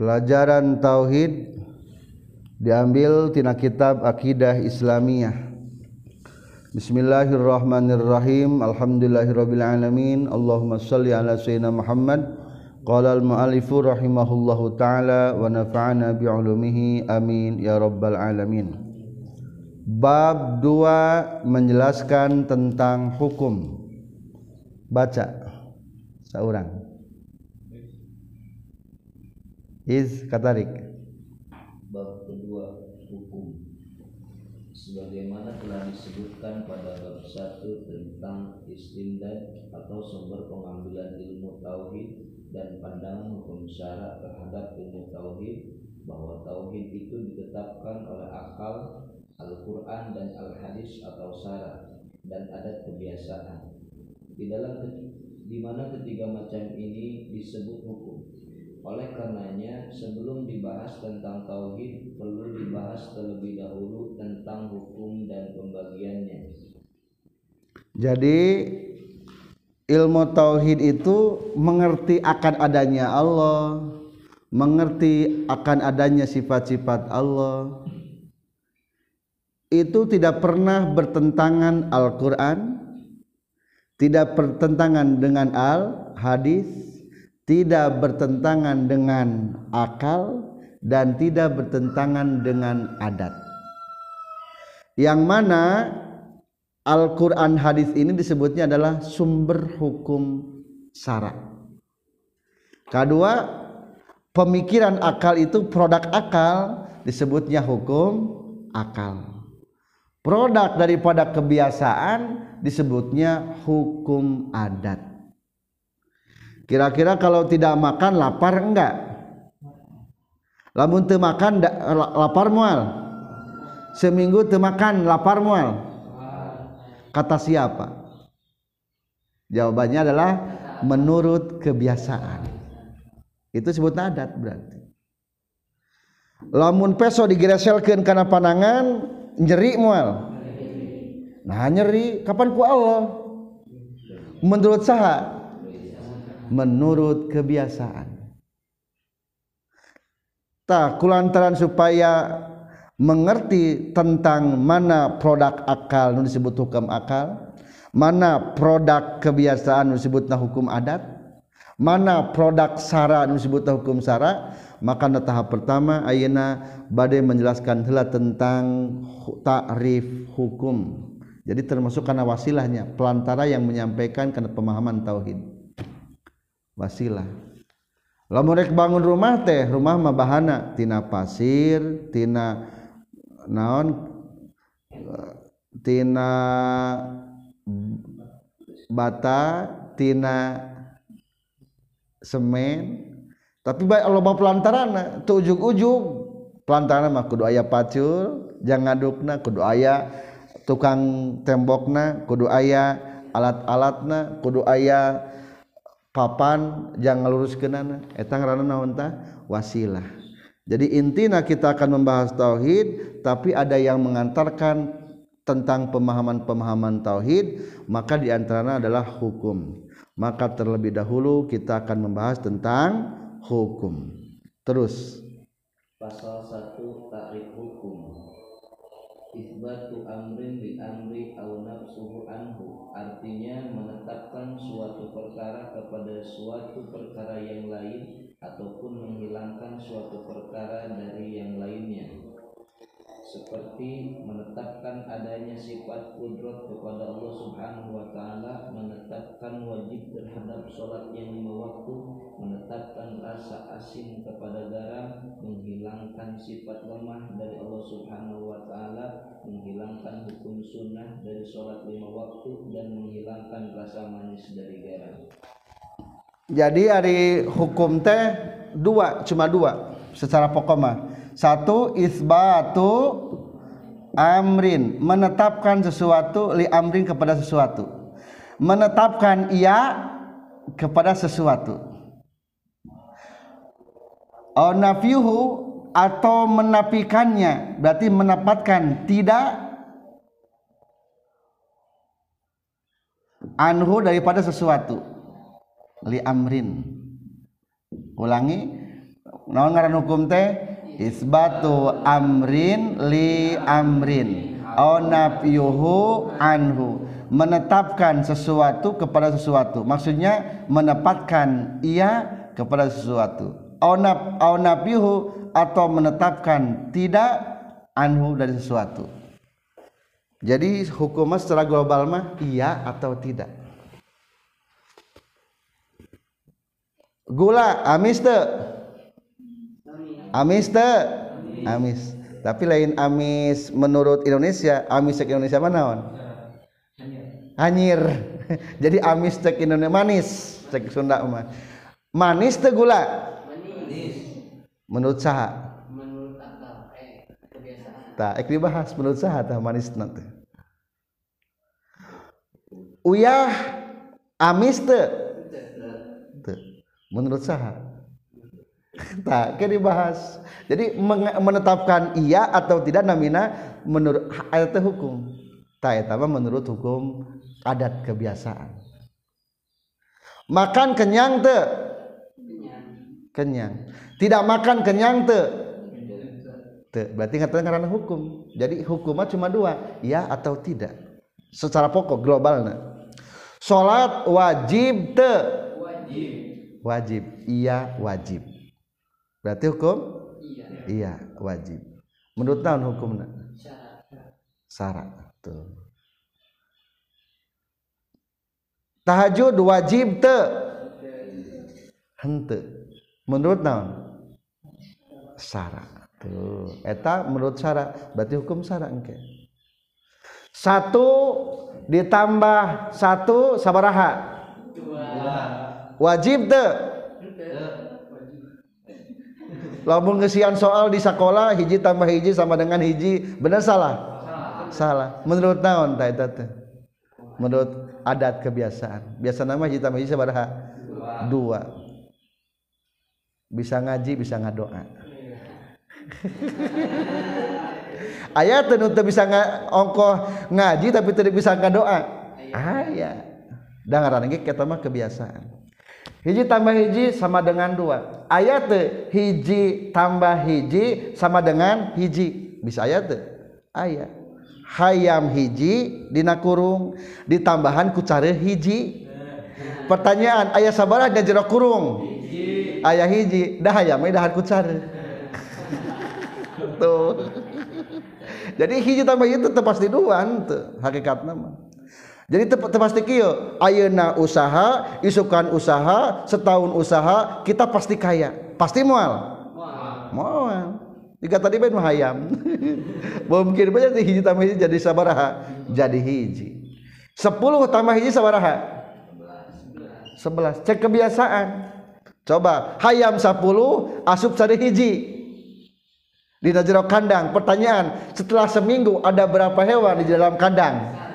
Pelajaran tauhid diambil tina kitab Akidah Islamiyah. Bismillahirrahmanirrahim. Alhamdulillahirabbil alamin. Allahumma shalli ala sayyidina Muhammad. Qala al-mu'allifu rahimahullahu taala wa nafa'ana bi amin ya rabbal alamin. Bab 2 menjelaskan tentang hukum. Baca. Seorang. Iz katarik. Bab kedua hukum. Sebagaimana telah disebutkan pada bab satu tentang istimdad atau sumber pengambilan ilmu tauhid dan pandangan hukum syara terhadap ilmu tauhid bahwa tauhid itu ditetapkan oleh akal, Al-Quran dan Al-Hadis atau syara dan adat kebiasaan. Di dalam di mana ketiga macam ini disebut hukum oleh karenanya, sebelum dibahas tentang tauhid, perlu dibahas terlebih dahulu tentang hukum dan pembagiannya. Jadi ilmu tauhid itu mengerti akan adanya Allah, mengerti akan adanya sifat-sifat Allah. Itu tidak pernah bertentangan Al-Qur'an, tidak bertentangan dengan Al-Hadis, tidak bertentangan dengan akal dan tidak bertentangan dengan adat. Yang mana Al-Quran hadis ini disebutnya adalah sumber hukum syarak. Kedua, pemikiran akal itu produk akal disebutnya hukum akal. Produk daripada kebiasaan disebutnya hukum adat. Kira-kira kalau tidak makan lapar enggak? Lamun teu makan lapar mual. Seminggu teu makan lapar mual. Kata siapa? Jawabannya adalah menurut kebiasaan. Itu sebut adat berarti. Lamun peso digereselkeun kana panangan nyeri mual. Nah nyeri kapan ku Allah? Menurut saha? Menurut kebiasaan. Tak kulantaran supaya mengerti tentang mana produk akal nu disebut hukum akal mana produk kebiasaan nu disebutna hukum adat mana produk sara nu disebutna hukum sara maka tahap pertama ayeuna bade menjelaskan heula tentang takrif hukum. Jadi termasuk karena wasilahnya pelantara yang menyampaikan karena pemahaman tauhid wasilah. Lamurek bangun rumah teh rumah mah bahana. Tina pasir tina naon? Tina bata tina semen. Tapi baik loba pelantarana teu ujug-ujug pelantarana mah kudu aya pacul jangan ngadukna kudu aya tukang tembokna kudu aya alat-alatna kudu aya papan jangan lurus kenana etang rana naontah wasilah. Jadi intinya kita akan membahas tauhid tapi ada yang mengantarkan tentang pemahaman-pemahaman tauhid maka diantaranya adalah hukum. Maka terlebih dahulu kita akan membahas tentang hukum. Terus. Pasal 1 takrif hukum. Isbatu amrin bi amri au nafsuhu anhu. Artinya menetapkan suatu perkara kepada suatu perkara yang lain ataupun menghilangkan suatu perkara dari yang lainnya seperti menetapkan adanya sifat kudrat kepada Allah Subhanahu wa taala, menetapkan wajib terhadap sholat yang lima waktu, menetapkan rasa asin kepada garam, menghilangkan sifat lemah dari Allah Subhanahu wa taala, menghilangkan hukum sunnah dari sholat lima waktu dan menghilangkan rasa manis dari garam. Jadi hari hukum teh dua, cuma dua secara pokok mah satu isbatu amrin. Menetapkan sesuatu li amrin kepada sesuatu. Menetapkan ia kepada sesuatu. Au nafyuhu atau menafikannya berarti menempatkan tidak. Anhu daripada sesuatu. Li amrin. Ulangi. Naon ngaran hukum teh isbatu amrin li amrin. Au anhu. Menetapkan sesuatu kepada sesuatu. Maksudnya menempatkan ia kepada sesuatu. Au naf au nafyuhu atau menetapkan tidak anhu dari sesuatu. Jadi hukumnya secara global mah iya atau tidak? Gula amis amis teu amis. Tapi lain amis menurut Indonesia amis cek Indonesia mana on anyir jadi amis cek Indonesia manis cek Sunda mah manis teu gula? Menurut saha? Tak ek dibahas. Menurut saha tah manis nanti uyah amis Teu. menurut saha tak ke dibahas. Jadi menetapkan iya atau tidak namina menurut ayat hukum. Tak eta menurut hukum adat kebiasaan. Makan kenyang teu? Kenyang. Tidak makan kenyang teu? Teu. berarti ngatakan karena hukum. Jadi hukumnya cuma dua ya atau tidak. Secara pokok globalnya salat wajib teu? Wajib. Iya wajib berarti hukum? Iya. Iya wajib. Menurut tahun hukumnya syarat. Tuh tahajud wajib teu hente. Menurut naon? Syarat tuh eta menurut syarat berarti hukum syarat engke. Satu ditambah satu sabaraha? Wajib teu lamun ngesian soal di sekolah hiji tambah hiji sama dengan hiji. Bener salah? Salah. Menurut naon ta eta teh? Menurut adat kebiasaan. Biasa nama hiji tambah hiji sabaraha? Dua. Bisa ngaji bisa ngadoa. Ayat teu teu bisa ongkoh ngaji tapi teu bisa ngadoa. Aya. Dengaran ge eta mah kebiasaan. hiji tambah hiji sama dengan dua. Ayat hiji tambah hiji sama dengan hiji. Bisa ayat ayat hayam hiji dina kurung ditambahan kucare hiji. Pertanyaan ayah sabaraha dan jero kurung? Ayah hiji dah hayam dah ku tuh. Jadi hiji tambah itu pasti dua tuh hakikat nama jadi teu teu pasti kieu ayeuna usaha isukan usaha setahun usaha kita pasti kaya. Pasti moal moal jika tadi ben hayam. Mungkin bae teh hiji tambah hiji jadi sabaraha. Jadi hiji. 10 tambah hiji sabaraha? 11 cek kebiasaan. Coba hayam 10 asup sari hiji. Di jero kandang pertanyaan setelah seminggu ada berapa hewan di dalam kandang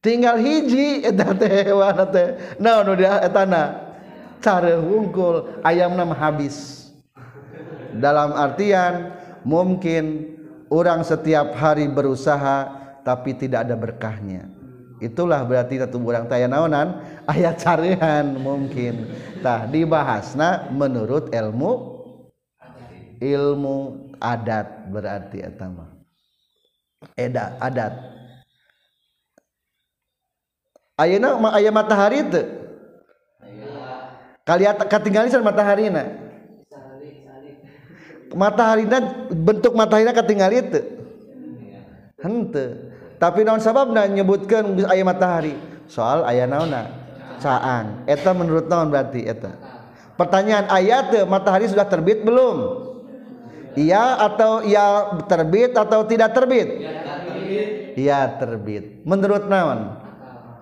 tinggal hiji eta teh hewan teh. Naon nu dia etana cara hungkul ayam nama habis. Dalam artian mungkin orang setiap hari berusaha tapi tidak ada berkahnya. Itulah berarti satu orang taya naonan? Ayat carian mungkin. Tah dibahasna menurut ilmu ilmu adat berarti eta mah. Eda adat Ayeuna mah aya matahari teu? Kaliat katinggalisan mataharina. Mataharina bentuk mataharina katingali teu? Henteu. Tapi naon sababna nyebutkeun geus aya matahari? Soal aya naonna? caang Eta menurut naon berarti eta? Pertanyaan ayat matahari sudah terbit belum? Iya atau ya terbit atau tidak terbit? Iya terbit. Menurut naon?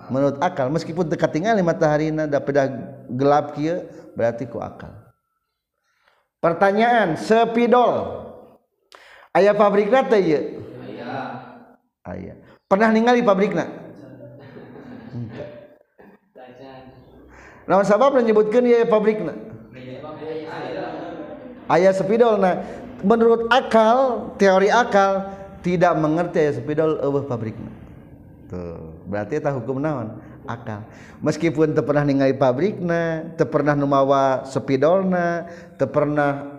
Menurut akal meskipun dekat tinggal matahari dapat dah gelap kia berarti ku akal. Pertanyaan sepidol. Ayah pabrikna teh ieu ayah. Pernah ningali pabrikna Namun sabab menyebutkan ya pabrikna ayah sepidol nah menurut akal teori akal tidak mengerti ayah sepidol eueuh pabrikna tuh berarti eta hukum naon? Akal. Meskipun teu pernah ningali pabrikna teu pernah nu mawa sepidolna teu pernah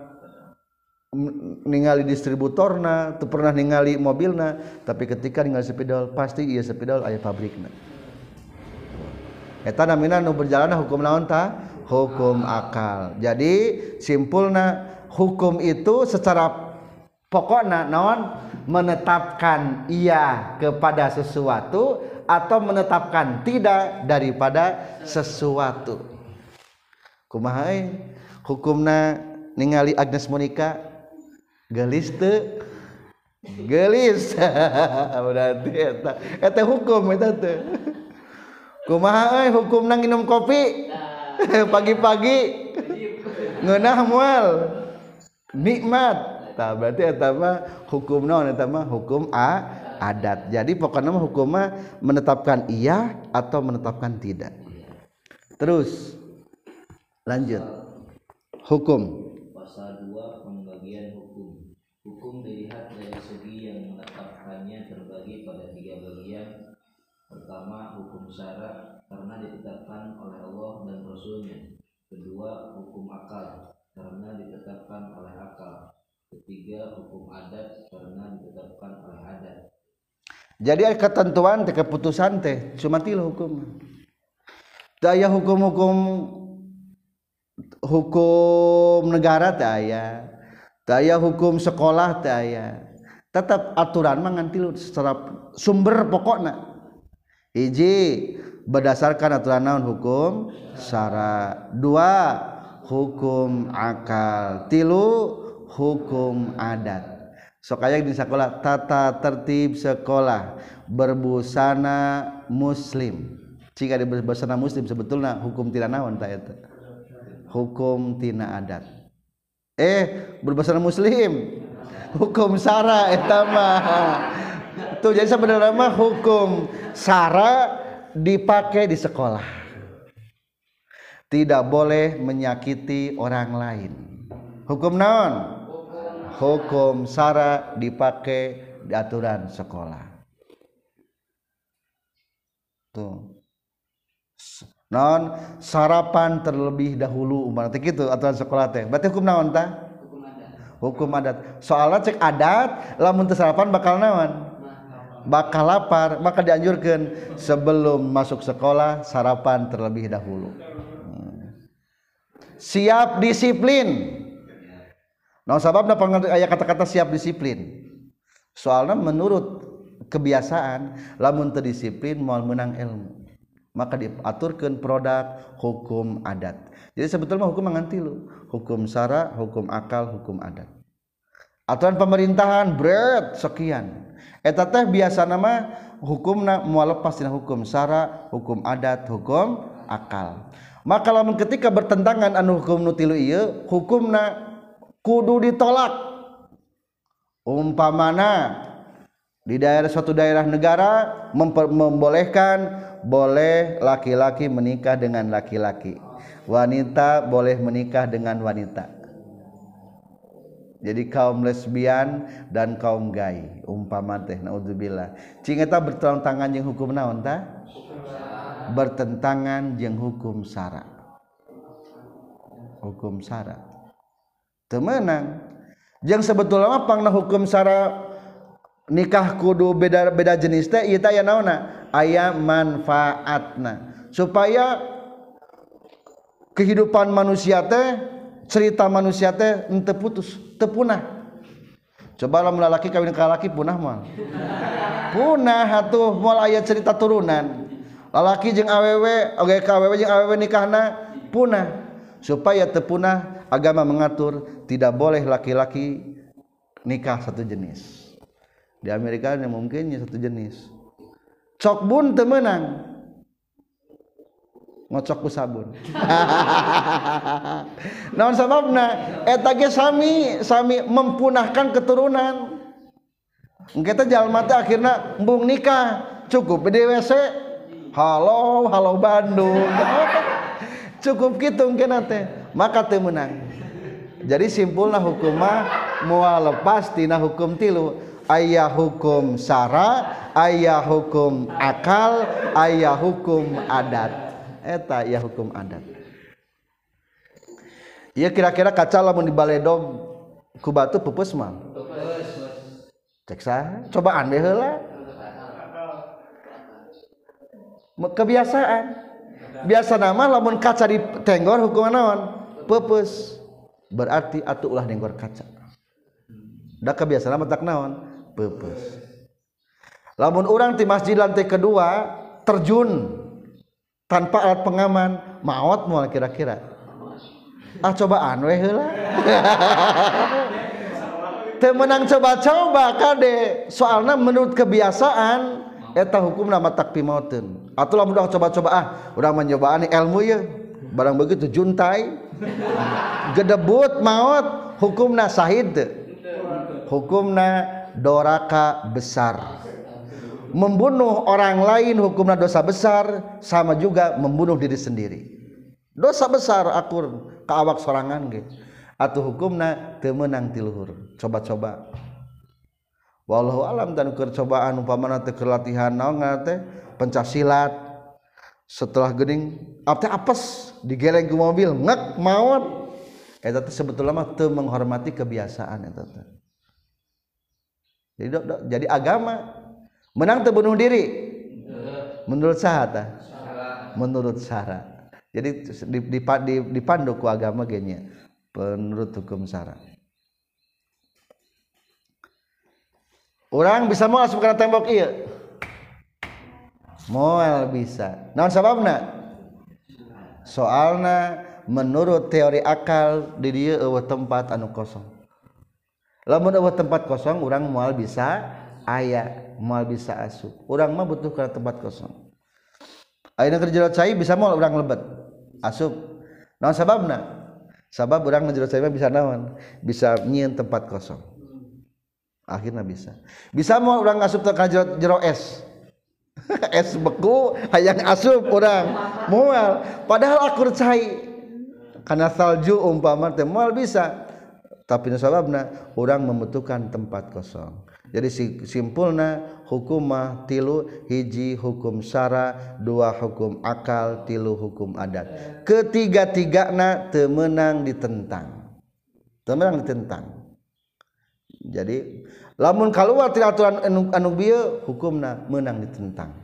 ningali distributorna tuh pernah ningali mobilna tapi ketika ningali sepidol pasti iya sepidol aya pabrikna. Eta namina nu berjalan hukum naon ta hukum akal. Jadi simpulna hukum itu secara pokokna naon? Menetapkan iya kepada sesuatu atau menetapkan tidak daripada sesuatu. Kumaha hukumna ningali Agnes Monica? Gelis teu. Gelis. Berarti eta eta hukum eta teh kumaha euy? Hukumna nginum kopi? Pagi-pagi. Ngeunah moal nikmat. Tah berarti eta mah hukum naon? Eta mah hukum a adat jadi pokoknya mah hukum mah menetapkan iya atau menetapkan tidak terus lanjut hukum Pasal 2 pembagian hukum. Hukum dilihat dari segi yang menetapkannya terbagi pada tiga bagian. Pertama, hukum syarak karena ditetapkan oleh Allah dan Rasulnya. Kedua, hukum akal karena ditetapkan oleh akal. Ketiga, hukum adat karena ditetapkan oleh adat. Jadi ketentuan teh keputusan teh cuma tilu hukum. Daya hukum-hukum hukum negara teh aya daya hukum sekolah teh aya tetap aturan mah ngan tilu secara sumber pokokna hiji berdasarkan aturan naon hukum? Syara dua hukum akal. Tilu hukum adat sok aya di sekolah. Tata tertib sekolah. Berbusana muslim. Jika di berbusana muslim sebetulnya hukum tidak naon ta eta? Hukum tina adat. Eh berbusana muslim. Hukum sara eta mah. Tuh jadi sebenarnya mah hukum sara dipakai di sekolah. Tidak boleh menyakiti orang lain. Hukum naon hukum sara dipakai di aturan sekolah. Tuh. Non sarapan terlebih dahulu teh gitu aturan sekolah teh. Berarti hukum naon tah? Hukum adat. Hukum adat. Soalnya cek adat lamun teu sarapan bakal naon? Bakal lapar maka dianjurkan sebelum masuk sekolah sarapan terlebih dahulu. Hmm. siap disiplin Nah, sababnya aya kata-kata siap disiplin. Soalnya menurut kebiasaan, lamun terdisiplin mau menang ilmu. Maka diaturkan produk hukum adat. Jadi sebetulnya hukum mengantilu. Hukum sara, hukum akal, hukum adat. Aturan pemerintahan berat sekian. Eta teh biasa nama hukumna mual lepas dina hukum sara, hukum adat, hukum akal. Maka lamun ketika bertentangan anu hukum nutilu iya, hukumna kudu ditolak. Umpamana di daerah suatu daerah negara membolehkan boleh laki-laki menikah dengan laki-laki. Wanita boleh menikah dengan wanita. Jadi kaum lesbian dan kaum gay. Umpama teh naudzubillah cing eta bertentangan jeung hukum naon tah bertentangan jeung hukum sara. Hukum sara temenang. Yang sebetul lama pangna hukum sara nikah kudu beda beda jenis teh ieu teh aya naonna aya manfaatna. Supaya kehidupan manusia teh cerita manusia teh ente putus tepunah. Coba lah lalaki kawin kalaki punah mah. Punah atuh moal aya cerita turunan. Lalaki jeung awewe oge okay, ka awewe jeung awewe nikahna punah. Supaya tepunah agama mengatur tidak boleh laki-laki nikah satu jenis. Di Amerika ini mungkin ya satu jenis. Cok bun temenang. Ngocok ku sabun. Naon sababna? Eta ge sami sami mempunahkan keturunan. Kita jalma teh akhirna embung nikah. Cukup di WC halo halo Bandung. Cukup gitu mungkin teh maka teu menang. Jadi simpulna hukum mah moal lepas tina hukum tilu. Aya hukum sara aya hukum akal aya hukum adat. Eta ya hukum adat. Ieu kira-kira kaca lamun di baledog ku batu pupus mah? Cek saha cobaan deh Me- kebiasaan. Biasa nama lamun kaca di tenggor hukuman naon pupus berarti atuh ulah nenggor kaca. Da kebiasaan nama tak naon? Pupus lamun orang di masjid lantai kedua terjun tanpa alat pengaman maut moal kira-kira. Ah cobaan weh heula. Teu menang coba-coba kade. Soalna menurut kebiasaan eta hukum nama takpi mauteun atuh lamun udah coba-coba ah. Udah menyobaan ilmu ya barang begitu juntai gedebut maut hukumna sahid. Hukumna doraka besar. Membunuh orang lain hukumna dosa besar sama juga membunuh diri sendiri. Dosa besar akur ke awak sorangan ge. Atau hukumna teu meunang ti luhur. Coba-coba. Wallahu alam dan keur cobaan umpamana teu keur latihan naon pencak setelah gening apa apes digeleng ke mobil ngek maut eta teh sebetulnya mah teu menghormati kebiasaan eta teh jadi dok, dok, jadi agama. Menang teu bunuh diri. Menurut saha menurut syarat jadi di, di, di, dipandu ku agama genya. Menurut hukum syarat orang bisa mau asup karena tembok iya moal bisa. Naon sababna? Soalna menurut teori akal di dia eueuh tempat anu kosong. Lamun eueuh tempat kosong urang moal bisa aya moal bisa asup urang mah butuh ka tempat kosong. Ayeuna keur jero cai bisa moal urang lebet. Asup. Naon sababna? Sabab urang nu cai mah bisa naon? Bisa nyieun tempat kosong. Akhirnya bisa. Bisa moal urang asup ka jero es. es beku hayang asup orang. Mual. Padahal akur cai. Karena salju umpama teh mual bisa. Tapi sababna orang membutuhkan tempat kosong. Jadi simpulna hukumah tilu hiji hukum syara dua hukum akal tilu hukum adat. Ketiga-tigana temenang ditentang. Temenang ditentang. Jadi lamun keluar tidak aturan anu, anu bieu hukumna menang ditentang.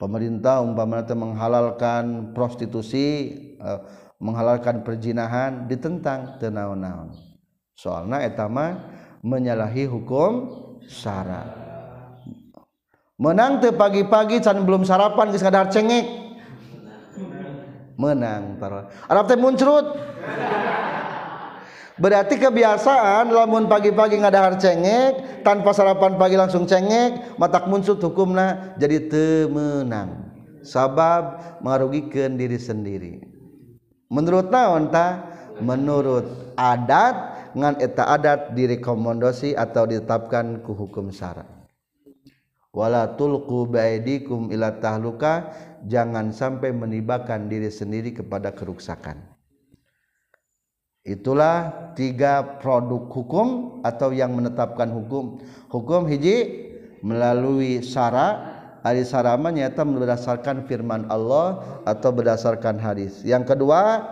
Pemerintah umpamana menghalalkan prostitusi eh, menghalalkan perjinahan ditentang tenaon-naon soalna etama menyalahi hukum syara menang teu pagi-pagi can belum sarapan geus kadar cengek. Menang taruh Arab teh muncrut. Berarti kebiasaan lamun pagi-pagi ngadahar cengek tanpa sarapan pagi langsung cengek matak muncul hukumna jadi temenang. Sabab merugikan diri sendiri. Menurut naon ta? Menurut adat ngan eta adat direkomendasi atau ditetapkan ku hukum syara wala tulqu baidikum ila tahluka jangan sampai menibakan diri sendiri kepada keruksakan itulah tiga produk hukum atau yang menetapkan hukum. Hukum hiji melalui syara hari sarama nyata berdasarkan firman Allah atau berdasarkan hadis. Yang kedua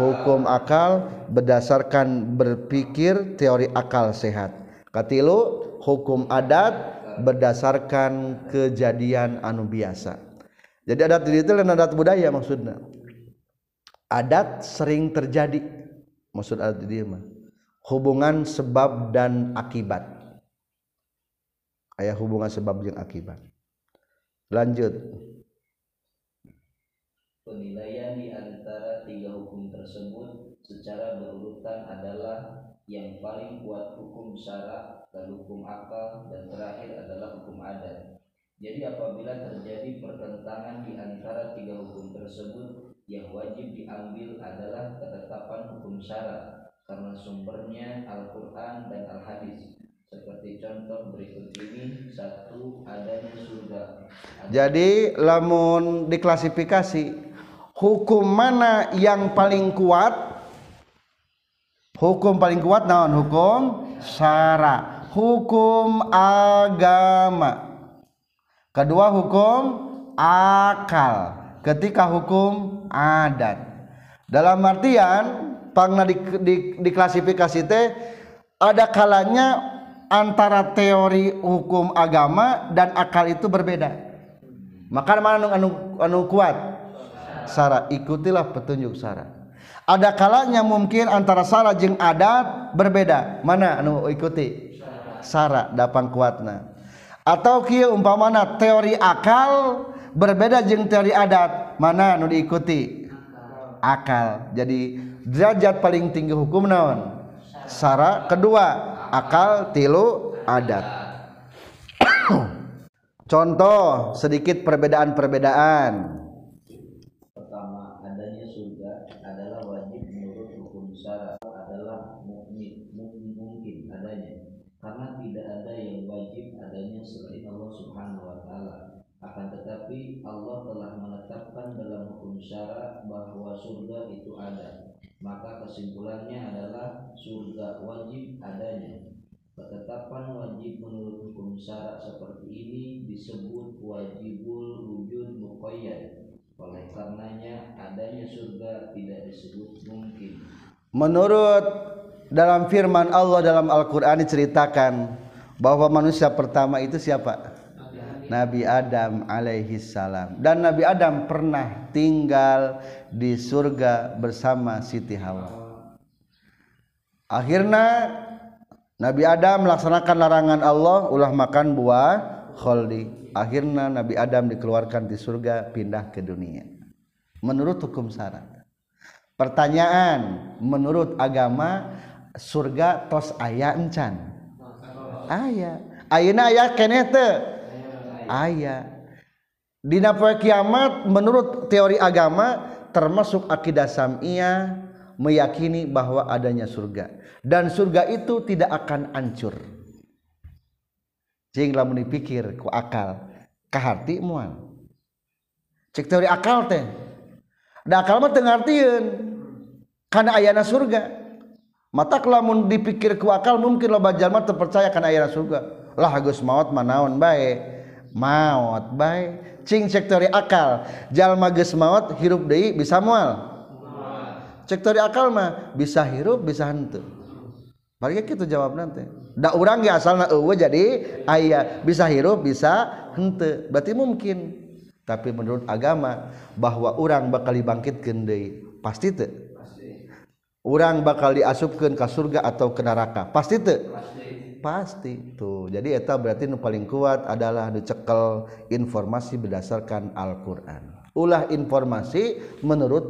hukum akal berdasarkan berpikir teori akal sehat. Katilu hukum adat berdasarkan kejadian anu biasa. Jadi adat itu dan adat budaya maksudnya. Adat sering terjadi maksud adat dia mah. Hubungan sebab dan akibat. Ayah hubungan sebab dan akibat. Lanjut. Penilaian di antara tiga hukum tersebut secara berurutan adalah yang paling kuat hukum syarak lalu hukum akal dan terakhir adalah hukum adat. Jadi apabila terjadi pertentangan di antara tiga hukum tersebut yang wajib diambil adalah ketetapan hukum syarat karena sumbernya Al-Quran dan Al-Hadis. Seperti contoh berikut ini satu adanya surga. Jadi lamun diklasifikasi hukum mana yang paling kuat? Hukum paling kuat naon? Hukum syara hukum agama. Kedua hukum akal ketika hukum adat. Dalam artian pangna di, di, diklasifikasi teh ada kalanya antara teori hukum agama dan akal itu berbeda. Maka mana anu anu, anu kuat? Sara ikutilah petunjuk sara ada kalanya mungkin antara sara jeung adat berbeda. Mana anu ikuti? Sara dapang kuatna. Atau kieu umpamana teori akal berbeda jeung teori adat mana nu diikuti? Akal. Jadi derajat paling tinggi hukum naon? Sara kedua akal tilu adat. Contoh sedikit perbedaan-perbedaan. Syara bahwa surga itu ada. Maka kesimpulannya adalah surga wajib adanya. Ketetapan wajib menurut hukum syara seperti ini disebut wajibul wujud muqayyad. Oleh karenanya adanya surga tidak disebut mungkin. menurut dalam firman Allah dalam Al-Qur'an diceritakan bahwa manusia pertama itu siapa Nabi Adam alaihi salam. Dan Nabi Adam pernah tinggal di surga bersama Siti Hawa. Akhirnya Nabi Adam melaksanakan larangan Allah ulah makan buah kholdi. Akhirnya Nabi Adam dikeluarkan di surga pindah ke dunia. Menurut hukum syarat. Pertanyaan menurut agama surga tos aya encan? Aya ayeuna aya keneh aya. Dina poe kiamat menurut teori agama termasuk akidah sam'iyah meyakini bahwa adanya surga. Dan surga itu tidak akan hancur. Cing lamun dipikir ku akal. Kaharti moal cek teori akal teh. Da akal mah teu ngartieun. Kana ayana surga. Mata lamun dipikir ku akal mungkin loba jalma teu percaya kana ayana surga. Lah geus maot mah naon bae maut baik cing cek teori akal. Jalma geus maut hirup deui bisa moal cek teori akal mah bisa hirup bisa hantu bari kitu jawab nanti da urang ge asalna eueuh jadi aya bisa hirup bisa henteu. Berarti mungkin. Tapi menurut agama bahwa orang bakal dibangkitkeun deui pasti teu. Orang bakal diasupkan ke surga atau ke neraka pasti teu. Pasti tuh. Jadi eta berarti nu paling kuat adalah dicekel informasi berdasarkan Al-Qur'an. Ulah informasi menurut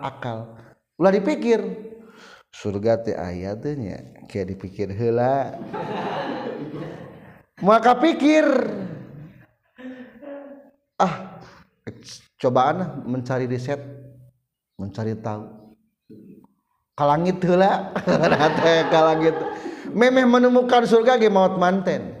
akal. Ulah dipikir. Surga teh aya nya kayak dipikir heula. Maka pikir ah cobaan mencari riset mencari tahu. Kalangit heula. Teh kalangit memeh menemukan surga ge maut manten.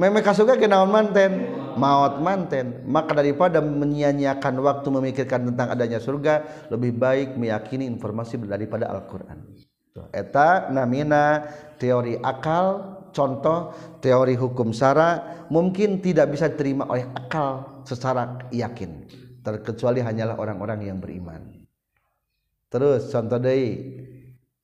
Memeh ka surga ge naon manten. Maut manten. Maka daripada menyia-nyiakan waktu memikirkan tentang adanya surga lebih baik meyakini informasi daripada Al-Qur'an. Eta namina teori akal contoh teori hukum syara mungkin tidak bisa diterima oleh akal secara yakin. Terkecuali hanyalah orang-orang yang beriman terus contoh deui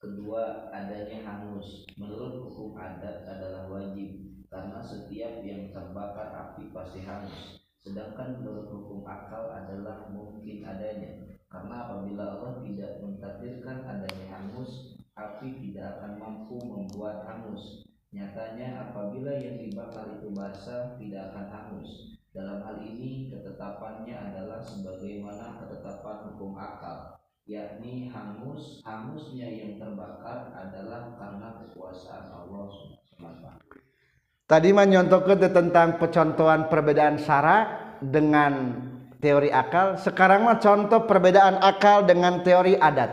Kedua, adanya hangus. Menurut hukum adat adalah wajib karena setiap yang terbakar api pasti hangus. Sedangkan menurut hukum akal adalah mungkin adanya karena apabila Allah tidak mentakdirkan adanya hangus, api tidak akan mampu membuat hangus. Nyatanya apabila yang dibakar itu basah tidak akan hangus. Dalam hal ini ketetapannya adalah sebagaimana ketetapan hukum akal yakni hangus hangusnya yang terbakar adalah karena kekuasaan Allah SWT. Tadi menyontohkan tentang pecontohan perbedaan syara dengan teori akal. Sekarang mah contoh perbedaan akal dengan teori adat.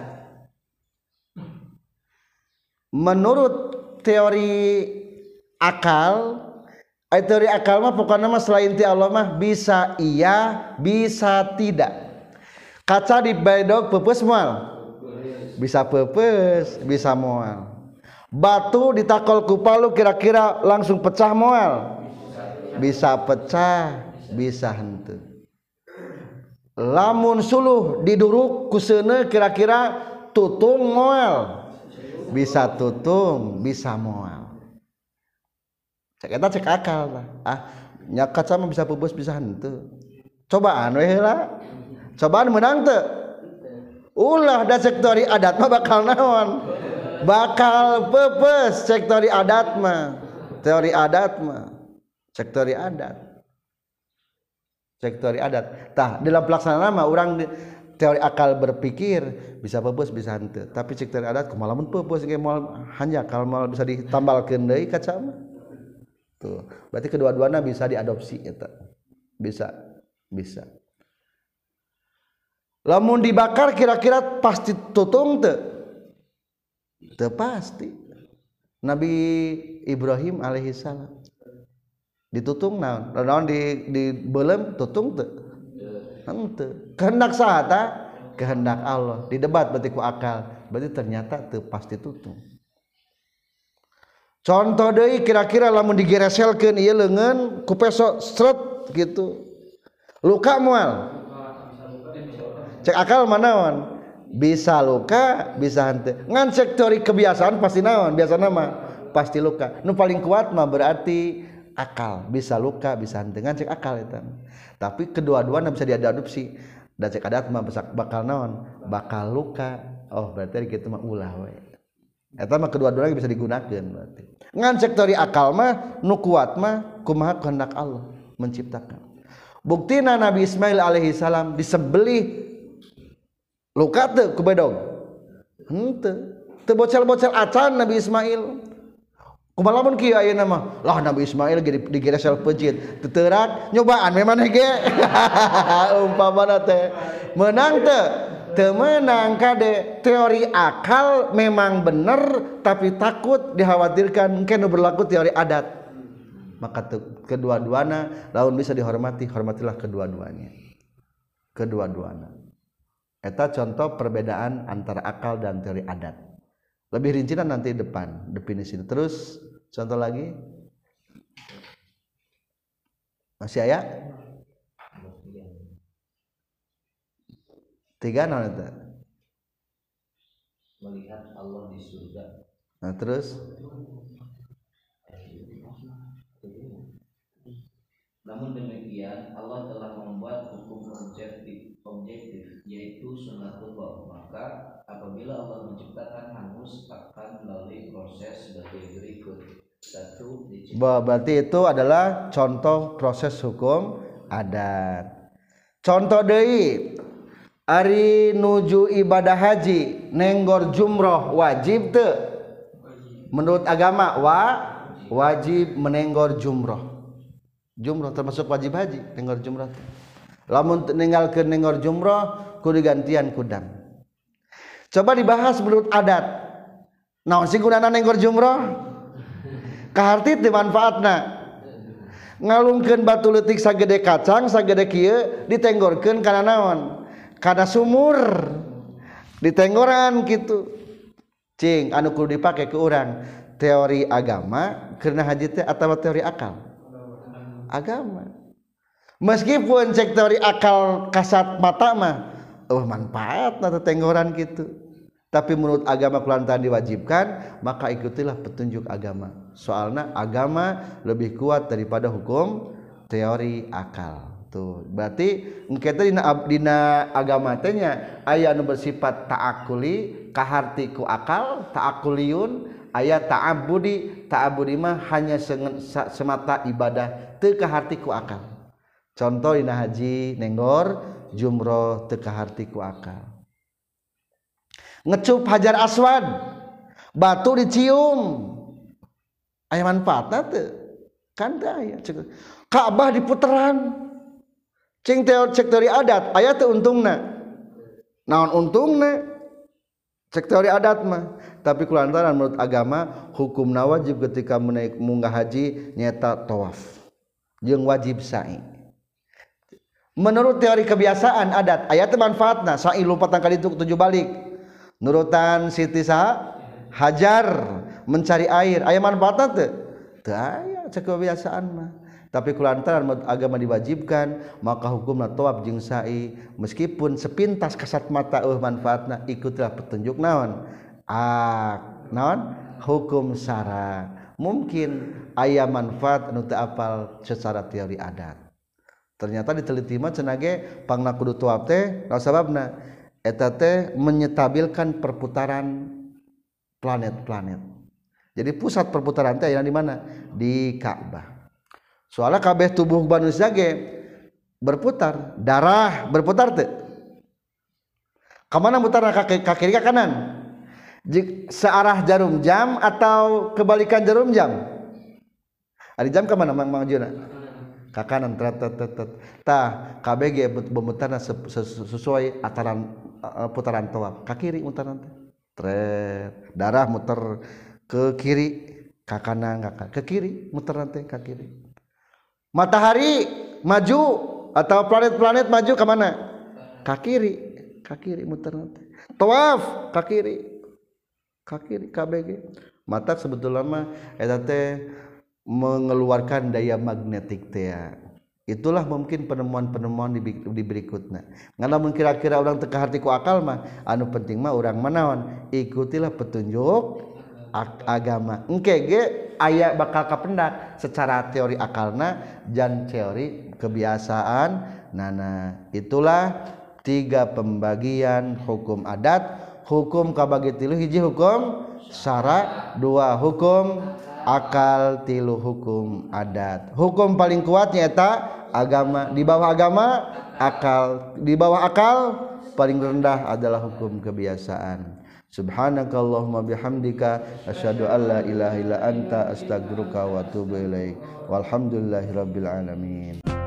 Menurut teori akal, eh, teori akal mah pokoknya mah selain ti Allah mah bisa iya, bisa tidak. Kaca di baydog pepes moal. Bisa pepes, bisa moal. Batu ditakol ku palu kira-kira langsung pecah moal. Bisa pecah, bisa henteu. lamun suluh diduruk kusene kira-kira tutung moal bisa tutung bisa moal cek eta cek akal lah ah nyakat sama bisa pupus bisa henteu cobaan weh lah cobaan menang teu. Ulah da sektori adat mah bakal naon? Bakal pepes cek teori adat mah. Teori adat mah. Cek teori adat. Cek teori adat. Tah dalam pelaksanaan mah orang teori akal berpikir bisa pepes bisa henteu. Tapi cek teori adat kumaha lamun pepes ge moal hanya kalau moal bisa ditambalkeun deui kaca mah. Tuh. Berarti kedua-duanya bisa diadopsi eta. Bisa. Bisa lamun dibakar kira-kira pasti tutung teu Teu pasti. Nabi Ibrahim alaihi salam ditutung naon? Naon di di belem tutung teu? Henteu. Kehendak sahata kehendak Allah. Di debat berarti ku akal. Berarti ternyata teu pasti tutung. Contoh deui kira-kira lamun digereselkeun ieu leungeun ku peso sret gitu. Luka moal. Cek akal manaon? bisa luka bisa hante ngan sektori kebiasaan pasti naon biasa nama pasti luka. Nu paling kuat mah berarti akal. Bisa luka bisa hante ngan cek akal itu tapi kedua-duanya bisa diadopsi. Dan cek adat mah bakal naon bakal luka. Oh berarti gitu mah ulah we. Eta mah kedua-duanya bisa digunakan berarti. Ngan sektori akal mah nu kuat mah kumaha kehendak Allah menciptakan. Buktina Nabi Ismail alaihi salam disembelih luka teu ku bedog henteu teu. Bocel-bocel acan Nabi Ismail. Kumaha lamun kieu ayeuna mah? Lah Nabi Ismail ge digeresel pejit. Teu teurak nyobaan memang ge? Umpamana teh. Menang teu. Teu menang kade teori akal memang bener tapi takut dikhawatirkan mungkin berlaku teori adat. Maka kedua-duanya laun bisa dihormati. Hormatilah kedua-duanya. Kedua-duanya Eta contoh perbedaan antara akal dan teori adat. Lebih rincian nanti depan definisi. Terus contoh lagi. Masih ayat? Tiga non itu. Melihat Allah di surga. Nah terus? Namun demikian Allah telah membuat hukum objektif objektif yaitu sunatullah maka apabila Allah menciptakan hangus akan melalui proses sebagai berikut. Satu berarti itu adalah contoh proses hukum adat. Contoh deui Ari nuju ibadah haji nenggor jumroh wajib te menurut agama wa wajib menenggor jumroh. Jumroh termasuk wajib haji nenggor jumroh lamun meninggal ke nengor jumroh kudu gantian kudam coba dibahas menurut adat. Naon sih gunana nengor jumroh? Kaharti di manfaatna. Ngalungkeun batu letik sagede kacang sagede kieu ditenggorkeun kana naon? Kana sumur. Ditenggoran gitu cing anu kudu dipake ke urang. Teori agama karena haji teh atau teori akal? Agama. Meskipun cek teori akal kasat mata mah oh manfaat atau tenggoran gitu tapi menurut agama kelantaran diwajibkan maka ikutilah petunjuk agama. Soalnya agama lebih kuat daripada hukum teori akal. Tuh berarti kita dina, dina agama tanya ayat nu bersifat taakuli kahartiku akal taakuliun ayat taabudi. Taabudi mah hanya semata ibadah teu akal contoh dina Haji nenggor jumroh tekahartiku akal. Ngecup hajar aswad batu dicium. Aya manfaatna teu? Kan ayah Ka'bah diputeran. Cing teori cek teori adat aya teu untungna. Naon untungna? Cek teori adat mah. Tapi kulantaran menurut agama hukum wajib ketika menaik munggah haji nyata tawaf. Jeung wajib sa'i menurut teori kebiasaan adat ayat manfaatna sa'i lupa kali itu tujuh balik. Nurutan Siti Saha hajar mencari air. Ayat manfaatna teu? Teu aya kebiasaan mah. Tapi kulantaran agama diwajibkan maka hukumna tawaf jeung sa'i. Meskipun sepintas kasat mata uh manfaatna ikutilah petunjuk naon. Ah naon? Hukum syara mungkin ayah manfaat anu apal secara teori adat ternyata diteliti mah cenage pangna kudu tawaf teh naon sababna? Eta teh menyetabilkan perputaran planet-planet. Jadi pusat perputaran teh di mana? Di Ka'bah soalnya kabeh tubuh manusia ge berputar darah berputar tuh ke mana mutar ke kiri ke kanan? Searah jarum jam atau kebalikan jarum jam? Ada jam ke mana mang mang juna ke kanan tet tet tet tet tah KBG bermutarna sesuai ataran uh, putaran tawaf ke kiri mutaran tret. Darah muter ke kiri. Ke kanan ke kiri muter nanti ke kiri. Matahari maju atau planet-planet maju ke mana? Ke kiri. Ke kiri muter nanti. Tawaf ke kiri. Ke kiri KBG mata sebetulnya mah eta teh mengeluarkan daya magnetik tea itulah mungkin penemuan-penemuan di, di berikutnya. Ngalamun kira-kira orang teka hati ku akal mah anu penting mah orang menawan ikutilah petunjuk agama. Engke ge aya bakal kapendak secara teori akalna dan teori kebiasaan. Nana itulah tiga pembagian hukum adat. Hukum kabagi tilu hiji hukum syara dua hukum akal tilu hukum adat. Hukum paling kuatnya eta agama. Di bawah agama akal. Di bawah akal paling rendah adalah hukum kebiasaan. Subhanakallahumma bihamdika asyhadu alla ilaha illa anta astaghfiruka wa atubu ilaik. Walhamdulillahirabbil alamin.